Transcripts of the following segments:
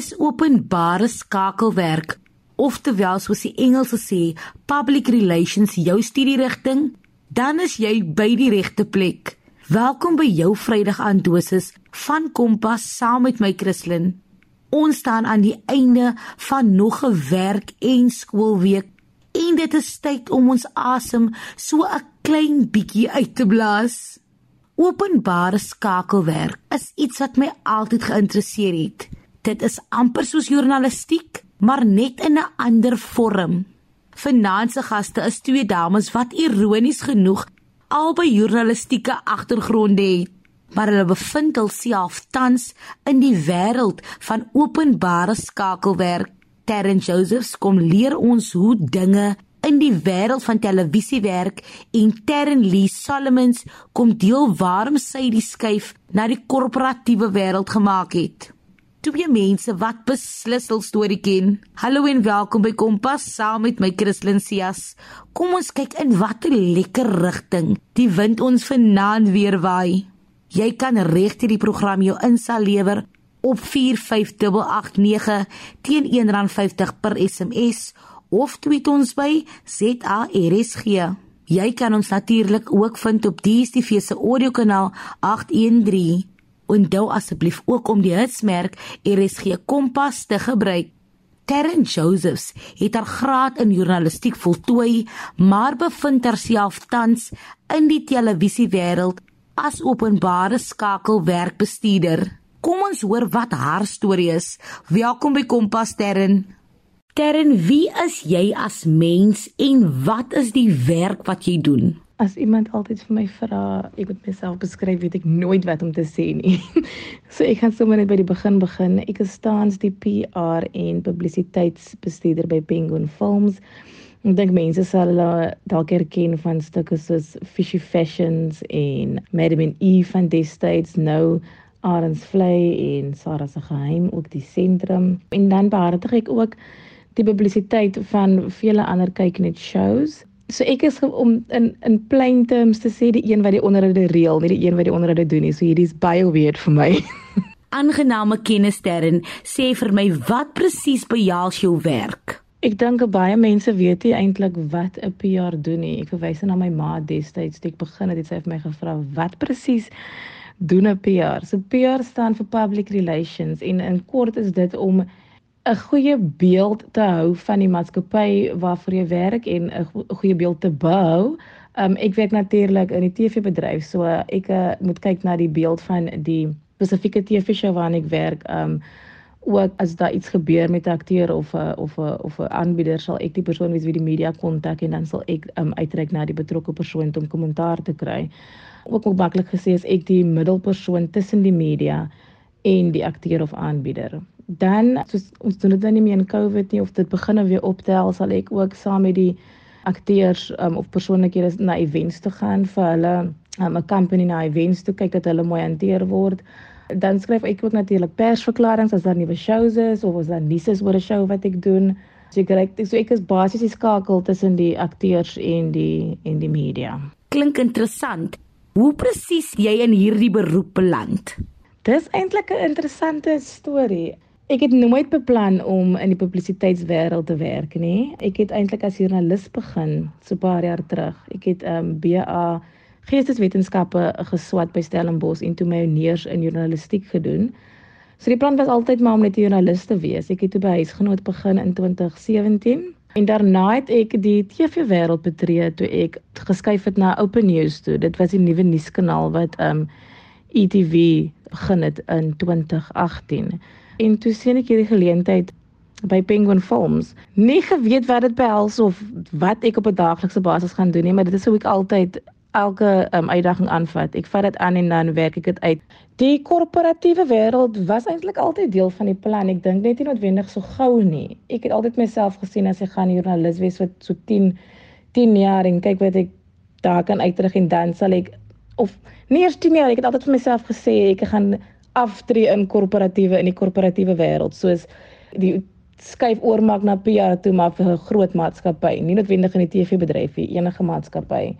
Is openbare skakelwerk, oftewel soos die Engelse sê, public relations jou studierigting, dan is jy by die regte plek. Welkom by jou Vrydag aan dosis van Kompas saam met my Christlyn. Ons staan aan die einde van nog 'n werk en skoolweek en dit is tyd om ons asem so 'n klein bietjie uit te blaas. Openbare skakelwerk is iets wat my altyd geïnteresseer het. Dit is amper soos journalistiek, maar net in 'n ander vorm. Finansie gaste is twee dames wat ironies genoeg albei journalistieke agtergronde het, maar hulle bevind hulself tans in die wêreld van openbare skakelwerk. Terren Josephs kom leer ons hoe dinge in die wêreld van televisiewerk en Terren Lee Solomons kom deel waarom sy die skuif na die korporatiewe wêreld gemaak het. Twee mense wat beslis hul storie ken. Hallo en welkom by Kompas saam met my Christlyn Cias. Kom ons kyk in watter lekker rigting die wind ons vanaand weer waai. Jy kan regtig die program jou insal lewer op 45889 teen R1.50 per SMS of tweet ons by ZARSG. Jy kan ons natuurlik ook vind op DStv se audiokanaal 813. Onthou asseblief ook om die hitsmerk RSG Kompas te gebruik. Terren Josephs het haar graad in journalistiek voltooi, maar bevind haarself tans in die televisiewêreld as openbare skakelwerkbestuurder. Kom ons hoor wat haar storie is. Welkom by Kompas Terren. Terren, wie is jy as mens en wat is die werk wat jy doen? As iemand altyd vir my vra, ek moet myself beskryf, weet ek nooit wat om te sê nie. so ek gaan sommer net by die begin begin. Ek is tans die PR en publisiteitsbestuurder by Penguin Films. Ek dink mense sal dalk herken van stukke soos Fishy Fashions en Madam E van destyds nou Arends Vlei en Sarah se geheim ook die sentrum. En dan behartig ek ook die publisiteit van vele ander kyk net shows. So ek is om in in plain terms te sê die een wat die onderhoude reël, nie die een wat die onderhoude doen nie. So hierdie is baie weird vir my. Aangename kennissterren, sê vir my wat presies behels jou werk? Ek dink baie mense weet nie eintlik wat 'n PR doen nie. Ek verwys na my ma destyds toe ek begin het, het sy vir my gevra wat presies doen 'n PR? So PR staan vir public relations en in kort is dit om 'n goeie beeld te hou van die maatskappy waarvoor jy werk en 'n goeie beeld te bou. Um ek werk natuurlik in die TV-bedryf, so ek uh, moet kyk na die beeld van die spesifieke TV-show waarna ek werk. Um ook as daar iets gebeur met 'n akteur of 'n of 'n of 'n aanbieder, sal ek die persoon wees wie die media kontak en dan sal ek um uitreik na die betrokke persoon om kommentaar te kry. Ook ook maklik gesê is ek die middelpersoon tussen die media en die akteur of aanbieder dan soos ons doen dit nou nie meer in Covid nie of dit begin nou weer optel sal ek ook saam met die akteurs um, of persoonlikhede na events toe gaan vir hulle um, 'n company na events toe kyk dat hulle mooi hanteer word. Dan skryf ek ook natuurlik persverklaringe as daar nuwe shows is of as daar nuus is oor 'n show wat ek doen. So ek reik, so ek is basies die skakel tussen die akteurs en die en die media. Klink interessant. Hoe presies jy in hierdie beroep beland? Dis eintlik 'n interessante storie. Ek het nooit beplan om in die publisiteitswêreld te werk nie. Ek het eintlik as joernalis begin so 'n paar jaar terug. Ek het ehm um, BA Geesteswetenskappe geswat by Stellenbosch en toe my honeurs in journalistiek gedoen. So die plan was altyd maar om net 'n joernalis te wees. Ek het toe by huisgenoot begin in 2017 en daarna het ek die TV-wêreld betree toe ek geskuif het na Open News toe. Dit was die nuwe nuuskanaal wat ehm um, ETV begin het in 2018 en toe sien ek hierdie geleentheid by Penguin Films. Nie geweet wat dit behels of wat ek op 'n daaglikse basis gaan doen nie, maar dit is hoe ek altyd elke um, uitdaging aanvat. Ek vat dit aan en dan werk ek dit uit. Die korporatiewe wêreld was eintlik altyd deel van die plan. Ek dink net nie noodwendig so gou nie. Ek het altyd myself gesien as ek gaan joernalis wees vir so 10 10 jaar en kyk wat ek daar kan uitdruk en dan sal ek of nie eers 10 jaar, ek het altyd vir myself gesê ek gaan aftree in korporatiewe in die korporatiewe wêreld soos die skuif oormaak na PR toe maar vir 'n groot maatskappy, nie noodwendig in die TV-bedryf nie, enige maatskappy.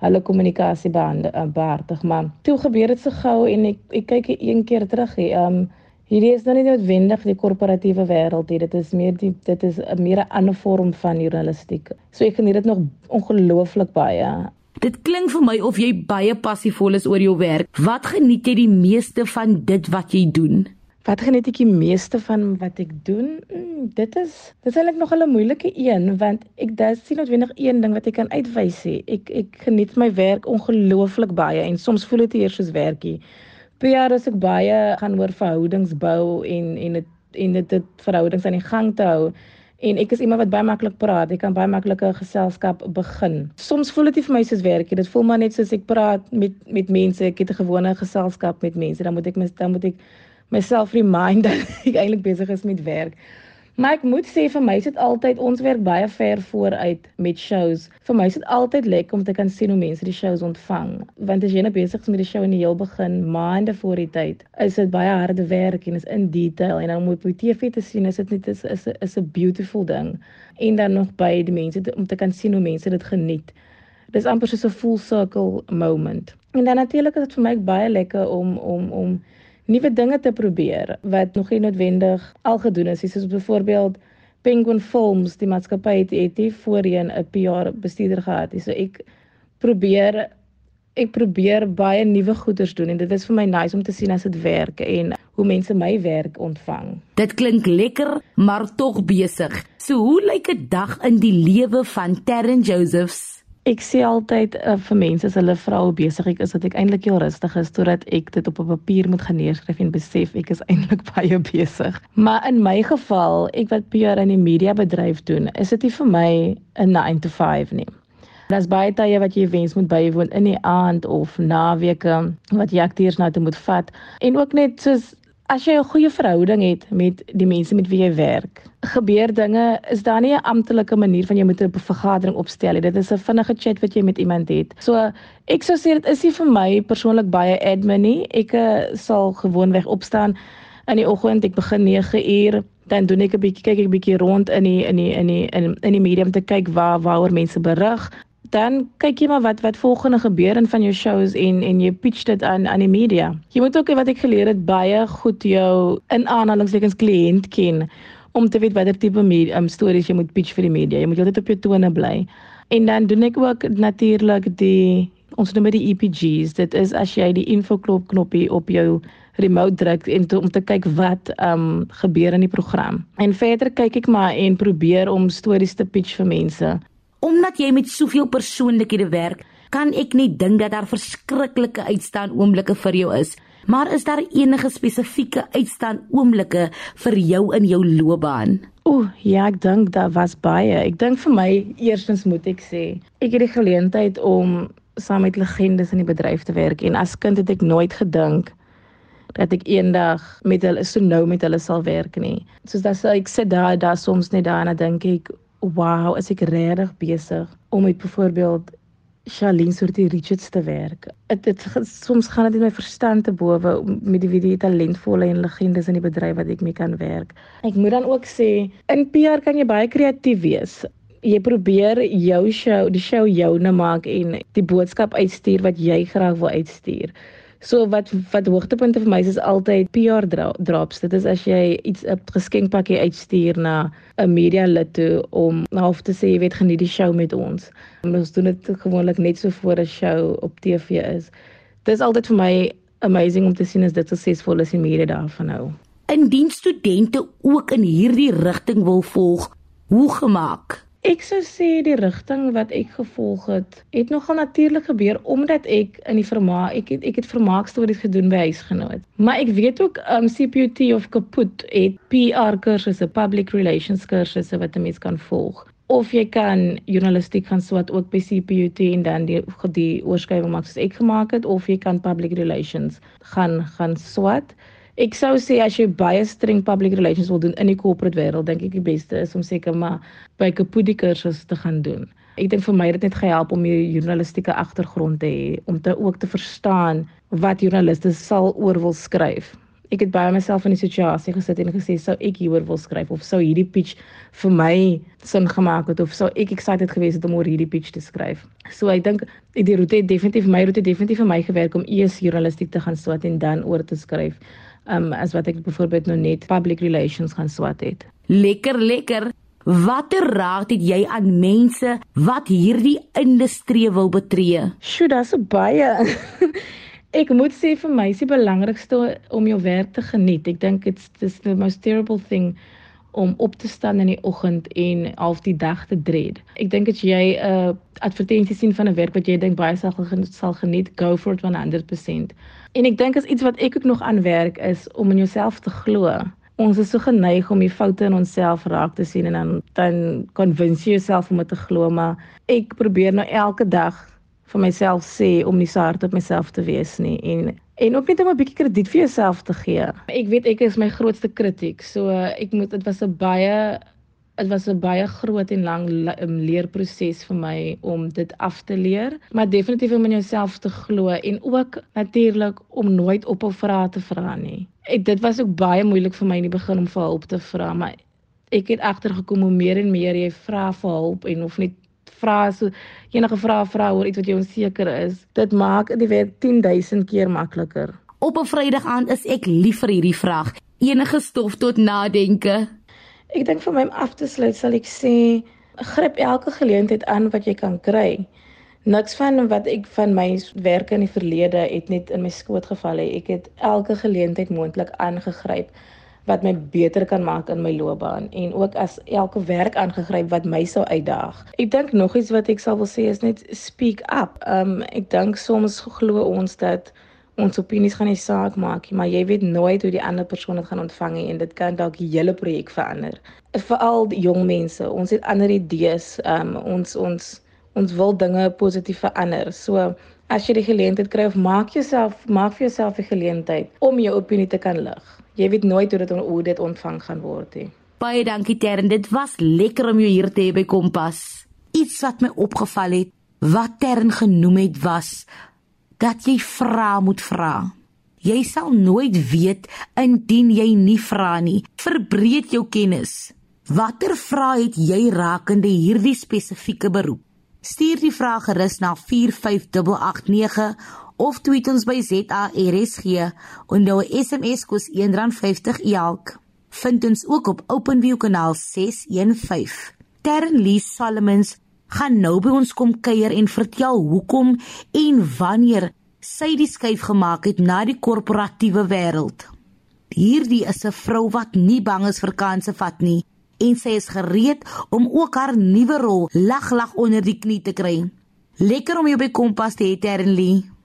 Hulle kommunikasie behartig, maar toe gebeur dit so gou en ek ek kyk een keer terug hier. Um Hierdie is nou nie noodwendig die korporatiewe wêreld nie. Dit is meer die dit is meer 'n ander vorm van journalistiek. So ek geniet dit nog ongelooflik baie. Dit klink vir my of jy baie passievol is oor jou werk. Wat geniet jy die meeste van dit wat jy doen? Wat geniet ek die meeste van wat ek doen? Mm, dit is dit is eintlik nog 'n moeilike een want ek dis sien noodwendig een ding wat ek kan uitwys sê. Ek ek geniet my werk ongelooflik baie en soms voel dit eers soos werkie. PR is ek baie gaan oor verhoudings bou en en dit en dit verhoudings aan die gang te hou. En ek is iemand wat baie maklik praat. Ek kan baie maklike geselskap begin. Soms voel dit nie vir my soos werk nie. Dit voel maar net soos ek praat met met mense. Ek het 'n gewone geselskap met mense. Dan moet ek dan moet ek myself remind dat ek eintlik besig is met werk. Maar ek moet sê vir my is dit altyd ons werk baie ver vooruit met shows. Vir my is dit altyd lekker om te kan sien hoe mense die shows ontvang. Want as jy nou besig is met die show in die heel begin, maande voor die tyd, is dit baie harde werk en is in detail en dan moet op TV te sien is dit net is is is 'n beautiful ding. En dan nog by die mense te, om te kan sien hoe mense dit geniet. Dis amper soos 'n full circle moment. En dan natuurlik is dit vir my baie lekker om om om nuwe dinge te probeer wat nog nie noodwendig al gedoen is, soos byvoorbeeld Penguin Films, die maatskappy het het nie voorheen 'n PR bestuurder gehad nie. So ek probeer ek probeer baie nuwe goeders doen en dit is vir my nice om te sien as dit werk en hoe mense my werk ontvang. Dit klink lekker, maar tog besig. So hoe lyk 'n dag in die lewe van Terren Josephs? Ek sê altyd uh, vir mense as hulle vra hoe besig ek is, dat ek eintlik heel rustig is totdat ek dit op 'n papier moet gaan neerskryf en besef ek is eintlik baie besig. Maar in my geval, ek wat PR in die media bedryf doen, is dit nie vir my 'n 9 to 5 nie. Daar's baie tye wat jy wens moet bywoon in die aand of naweke wat jy akteurs nou te moet vat en ook net soos As jy 'n goeie verhouding het met die mense met wie jy werk, gebeur dinge, is daar nie 'n amptelike manier van jy moet 'n vergadering opstel nie. Dit is 'n vinnige chat wat jy met iemand het. So ek sou sê dit is nie vir my persoonlik baie admin nie. Ek uh, sal gewoonweg opstaan in die oggend, ek begin 9 uur, dan doen ek 'n bietjie kyk ek bietjie rond in die in die in die in, in die medium te kyk waar waaroor mense berig dan kyk jy maar wat wat volgende gebeur in van jou shows en en jy pitch dit aan aan die media. Jy moet ook wat ek geleer het baie goed jou in aanhalingstekens kliënt ken om te weet watter tipe media um, stories jy moet pitch vir die media. Jy moet altyd op jou tone bly. En dan doen ek ook natuurlik die ons noem dit die EPGs. Dit is as jy die infoklop knoppie op jou remote druk en to, om te kyk wat um, gebeur in die program. En verder kyk ek maar en probeer om stories te pitch vir mense Omdat jy met soveel persoonlikhede werk, kan ek net dink dat daar verskriklike uitstaan oomblikke vir jou is. Maar is daar enige spesifieke uitstaan oomblikke vir jou in jou loopbaan? Ooh, ja, ek dink daar was baie. Ek dink vir my eerstens moet ek sê, ek het die geleentheid om saam met legendes in die bedryf te werk en as kind het ek nooit gedink dat ek eendag met hulle so nou met hulle sal werk nie. Soos dat ek sit daar daar soms net daar en dan dink ek wow, is ek regtig besig om met byvoorbeeld Charlene Sortie Richards te werk. Dit dit soms gaan dit in my verstand te bowe met die wie talentvolle en legendes in die bedryf wat ek mee kan werk. Ek moet dan ook sê in PR kan jy baie kreatief wees. Jy probeer jou show, die show joune maak en die boodskap uitstuur wat jy graag wil uitstuur. So wat wat hoogtepunte vir my is, is altyd PR dra drops. Dit is as jy iets 'n geskenkpakkie uitstuur na 'n media lid toe om half te sê jy weet geniet die show met ons. Ons doen dit gewoonlik net so voor 'n show op TV is. Dit is altyd vir my amazing om te sien as dit suksesvol is en media daarvan hou. Indien studente ook in hierdie rigting wil volg, hoe gemaak? Ek sou sê die rigting wat ek gevolg het, het nogal natuurlik gebeur omdat ek in die vermaak ek het ek het vermaakstories gedoen by huisgenoot. Maar ek weet ook um CPUT of kaput het PR kursusse, public relations kursusse wat 'n mens kan volg. Of jy kan journalistiek gaan swat ook by CPUT en dan die die oorskrywing maak soos ek gemaak het of jy kan public relations gaan gaan swat. Ek sou sê as jy baie streng public relations wil doen in die corporate wêreld, dink ek die beste is om seker maar by Kapudi kursus te gaan doen. Ek dink vir my het dit net gehelp om 'n journalistieke agtergrond te hê, om te ook te verstaan wat joernaliste sal oor wil skryf. Ek het baie myself in die situasie gesit en gesê sou ek hieroor wil skryf of sou hierdie pitch vir my sin gemaak het of sou ek excited gewees het om oor hierdie pitch te skryf. So ek dink die roete het definitief my roete definitief vir my gewerk om eers journalistiek te gaan swat en dan oor te skryf um, as wat ek byvoorbeeld nou net public relations gaan swat het. Lekker, lekker. Watter raad het jy aan mense wat hierdie industrie wil betree? Sjoe, daar's baie. ek moet sê vir my is die belangrikste om jou werk te geniet. Ek dink it's this the most terrible thing om op te staan in die oggend en half die dag te dread. Ek dink as jy 'n uh, advertensie sien van 'n werk wat jy dink baie sal sal geniet, go for it 100%. En ek dink as iets wat ek ook nog aan werk is om in jouself te glo ons is so geneig om die foute in onsself raak te sien en dan dan convince jouself om dit te glo maar ek probeer nou elke dag vir myself sê om nie so hard op myself te wees nie en en ook net om 'n bietjie krediet vir jouself te gee. Ek weet ek is my grootste kritiek. So ek moet dit was 'n baie dit was 'n baie groot en lang um, leerproses vir my om dit af te leer, maar definitief om in jouself te glo en ook natuurlik om nooit ophou vra te vra nie. Ek dit was ook baie moeilik vir my in die begin om vir hulp te vra, maar ek het agtergekom hoe meer en meer jy vra vir hulp en of net vra so enige vrae vra oor iets wat jy onseker is, dit maak dit weer 10000 keer makliker. Op 'n Vrydag aand is ek lief vir hierdie vraag. Enige stof tot nadenke. Ek dink vir my om af te sluit sal ek sê gryp elke geleentheid aan wat jy kan kry. Niks van wat ek van my werk in die verlede het net in my skoot geval het. Ek het elke geleentheid moontlik aangegryp wat my beter kan maak in my loopbaan en ook as elke werk aangegryp wat my sou uitdaag. Ek dink nog iets wat ek sal wil sê is net speak up. Um ek dink soms glo ons dat ons opinies gaan nie saak maak nie, maar jy weet nooit hoe die ander persoon dit gaan ontvang nie en dit kan dalk die hele projek verander. Veral die jong mense, ons het ander idees, um, ons ons ons wil dinge positief verander. So as jy die geleentheid kry of maak jouself maak vir jouself 'n geleentheid om jou opinie te kan lig. Jy weet nooit hoe dit hoe dit ontvang gaan word nie. Baie dankie Tern, dit was lekker om jou hier te hê by Kompas. Iets wat my opgeval het, wat Tern genoem het was dat jy vra moet vra. Jy sal nooit weet indien jy nie vra nie. Verbreek jou kennis. Watter vrae het jy rakende hierdie spesifieke beroep? Stuur die vraag gerus na 45889 of tweet ons by ZARSG onder SMS kos R1.50 elk. Vind ons ook op OpenView kanaal 615. Terren Lee Solomons gaan nou by ons kom kuier en vertel hoekom en wanneer sy die skuif gemaak het na die korporatiewe wêreld. Hierdie is 'n vrou wat nie bang is vir kansse vat nie en sy is gereed om ook haar nuwe rol lag lag onder die knie te kry. Lekker om jou by Kompas te hê, Terrenly.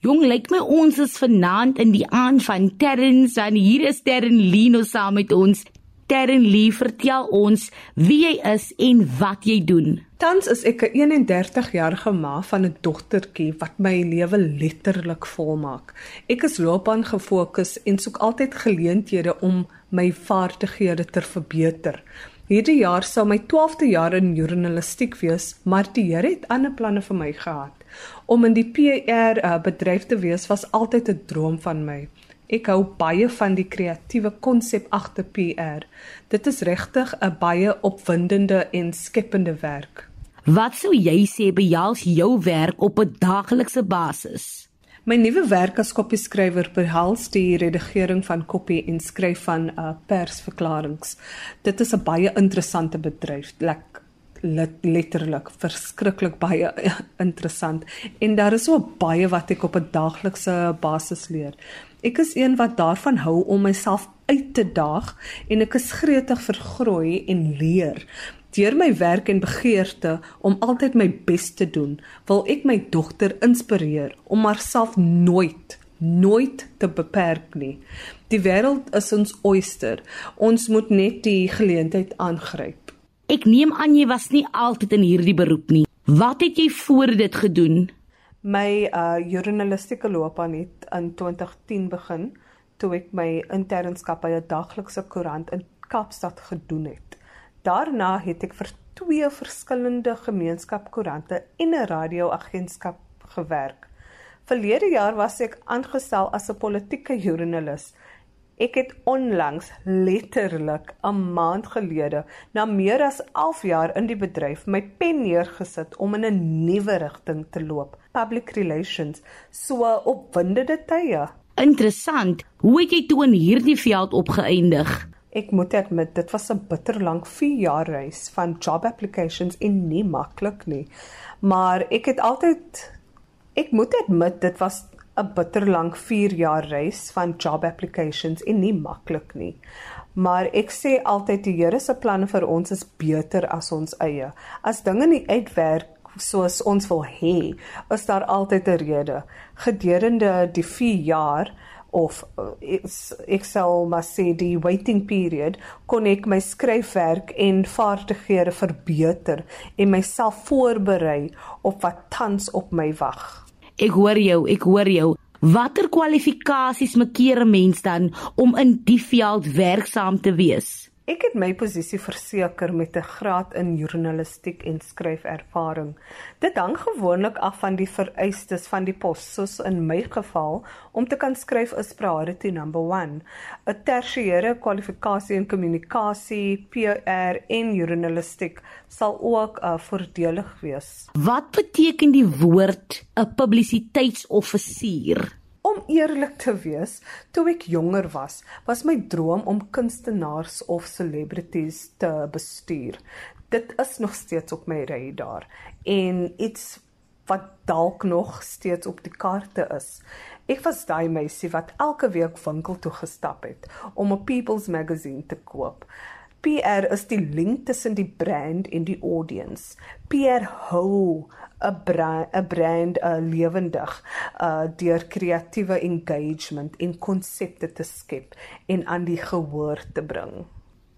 Jong, lyk my ons is vanaand in die aand van Terrens en hier is Terrenly nou saam met ons. Terren Lee, vertel ons wie jy is en wat jy doen. Tans is ek 'n 31 jarige ma van 'n dogtertjie wat my lewe letterlik volmaak. Ek is loopbaan gefokus en soek altyd geleenthede om my vaardighede te verbeter. Hierdie jaar sou my 12de jaar in journalistiek wees, maar die Here het ander planne vir my gehad. Om in die PR uh, bedryf te wees was altyd 'n droom van my. Ek hou baie van die kreatiewe konsep agter PR. Dit is regtig 'n baie opwindende en skepende werk. Wat sou jy sê behels jou werk op 'n daaglikse basis? My nuwe werk as kopieskrywer behels die redigering van kopie en skryf van uh, persverklaringe. Dit is 'n baie interessante bedryf. Like letterlik verskriklik baie interessant en daar is so baie wat ek op 'n daaglikse basis leer. Ek is een wat daarvan hou om myself uit te daag en ek is gretig vir groei en leer. Deur my werk en begeerte om altyd my bes te doen, wil ek my dogter inspireer om haarself nooit nooit te beperk nie. Die wêreld is ons oyster. Ons moet net die geleentheid aangryp. Ek neem aan jy was nie altyd in hierdie beroep nie. Wat het jy voor dit gedoen? My uh journalistieke loopbaan het in 2010 begin toe ek my internskap by 'n daglikse koerant in Kaapstad gedoen het. Daarna het ek vir twee verskillende gemeenskapkoerante en 'n radioagentskap gewerk. Verlede jaar was ek aangestel as 'n politieke joernalis Ek het onlangs letterlik 'n maand gelede na meer as 11 jaar in die bedryf my pen neergesit om in 'n nuwe rigting te loop, public relations, so opwindende tye. Interessant. Hoe het jy toe in hierdie veld opgeëindig? Ek moet admit dit was 'n bitterlank 4 jaar reis van job applications en nie maklik nie. Maar ek het altyd ek moet admit dit was 'n bitterlank 4 jaar reis van job applications en nie maklik nie. Maar ek sê altyd die Here se planne vir ons is beter as ons eie. As dinge nie uitwerk soos ons wil hê, is daar altyd 'n rede. Gedurende die 4 jaar of eh, ek sal maar sê die waiting period kon ek my skryfwerk en vaardighede verbeter en myself voorberei op wat tans op my wag. Ek hoor jou, ek hoor jou. Watter kwalifikasies maak 'n mens dan om in die veld werksaam te wees? Ek het my posisie verseker met 'n graad in journalistiek en skryfervaring. Dit hang gewoonlik af van die vereistes van die pos, soos in my geval om te kan skryf is priority number 1. 'n Tersiêre kwalifikasie in kommunikasie, PR en journalistiek sal ook uh, voordelig wees. Wat beteken die woord 'n publisiteitsoffisier? Om eerlik te wees, toe ek jonger was, was my droom om kunstenaars of celebrities te bestuur. Dit is nog steeds op my radar en iets wat dalk nog steeds op die kaarte is. Ek was daai meisie wat elke week winkel toe gestap het om 'n People's Magazine te koop. PR is die link tussen die brand en die audience. PR hou 'n brand 'n brand uh, lewendig uh deur kreatiewe engagement en konsepte te skep en aan die gehoor te bring.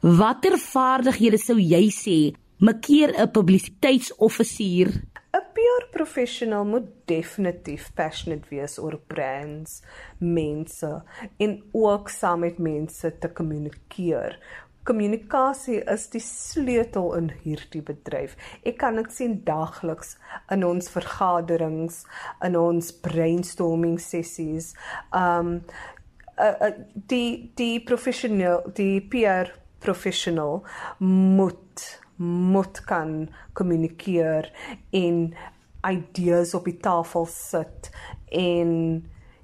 Watter vaardighede sou jy sê makeer 'n publisiteitsoffisier? 'n PR professional moet definitief passionate wees oor brands, mense en ook saam met mense te kommunikeer Kommunikasie is die sleutel in hierdie bedryf. Ek kan dit sien dagliks in ons vergaderings, in ons brainstorming sessies. Um uh, uh, die die professioneel, die PR professional moet moet kan kommunikeer en idees op die tafel sit en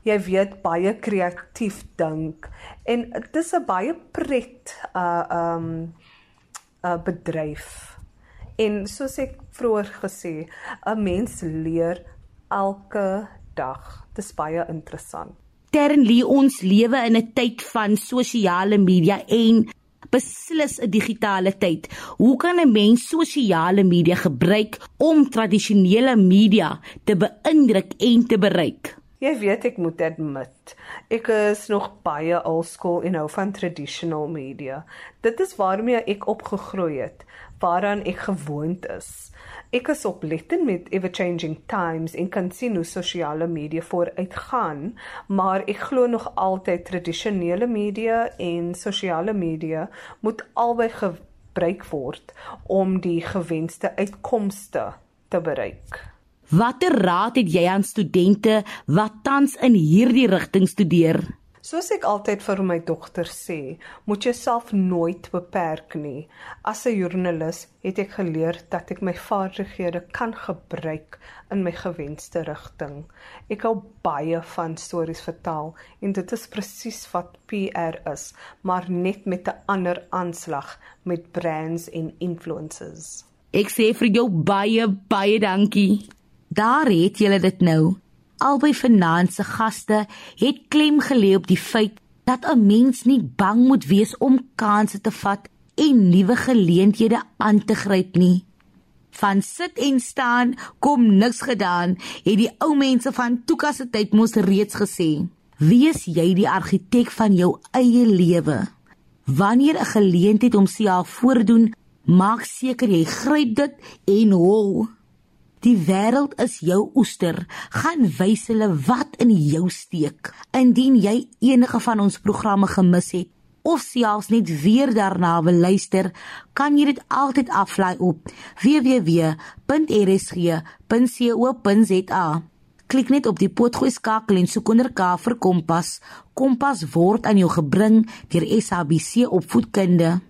jy weet baie kreatief dink en dit is 'n baie pret uh um 'n bedryf. En soos ek vroeër gesê, 'n mens leer elke dag. Dit is baie interessant. Ternlie ons lewe in 'n tyd van sosiale media en beslis 'n digitale tyd. Hoe kan 'n mens sosiale media gebruik om tradisionele media te beïndruk en te bereik? Jy weet ek moet admit, ek is nog baie old school en hou van traditional media. Dit is waarmee ek opgegroei het, waaraan ek gewoond is. Ek is oplettend met ever changing times en kan sien hoe sosiale media vooruitgaan, maar ek glo nog altyd tradisionele media en sosiale media moet albei gebruik word om die gewenste uitkomste te bereik. Watter raad het jy aan studente wat tans in hierdie rigting studeer? Soos ek altyd vir my dogter sê, moet jy self nooit beperk nie. As 'n joernalis het ek geleer dat ek my vaardighede kan gebruik in my gewenste rigting. Ek hou baie van stories vertel en dit is presies wat PR is, maar net met 'n ander aanslag met brands en influencers. Ek sê vir jou baie baie dankie. Daar het julle dit nou. Albei finansie gaste het klem gelê op die feit dat 'n mens nie bang moet wees om kansse te vat en nuwe geleenthede aan te gryp nie. Van sit en staan kom niks gedaan, het die ou mense van Tuka se tyd mos reeds gesê. Wees jy die argitek van jou eie lewe. Wanneer 'n geleentheid homself voordoen, maak seker jy gryp dit en hol. Die wêreld is jou oester. Gaan wys hulle wat in jou steek. Indien jy enige van ons programme gemis het of selfs net weer daarna wil luister, kan jy dit altyd aflaai op www.rsg.co.za. Klik net op die potgooi skakel en soek onder K vir Kompas. Kompas word aan jou gebring deur SABC opvoedkunde.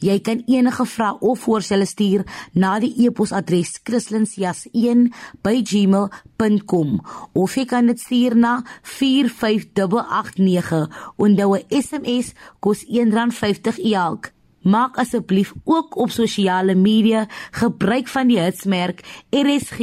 Jy kan enige vrae of voorstelle stuur na die e-posadres kristlyn.cs1@gmail.com of jy kan dit stuur na 45889. Onthou 'n SMS kos R1.50 elk. Maak asseblief ook op sosiale media gebruik van die hitsmerk RSG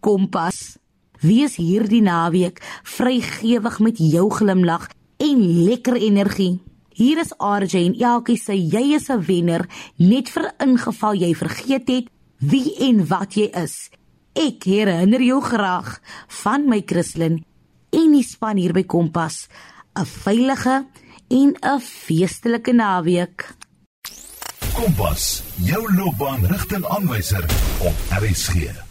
Kompas. Wees hierdie naweek vrygewig met jou glimlag en lekker energie. Hier is RJ en Elkie sê jy is 'n wenner net vir ingeval jy vergeet het wie en wat jy is. Ek herinner jou graag van my Christlyn en die span hier by Kompas. 'n Veilige en 'n feestelike naweek. Kompas, jou loopbaan rigtingaanwyser op RSG.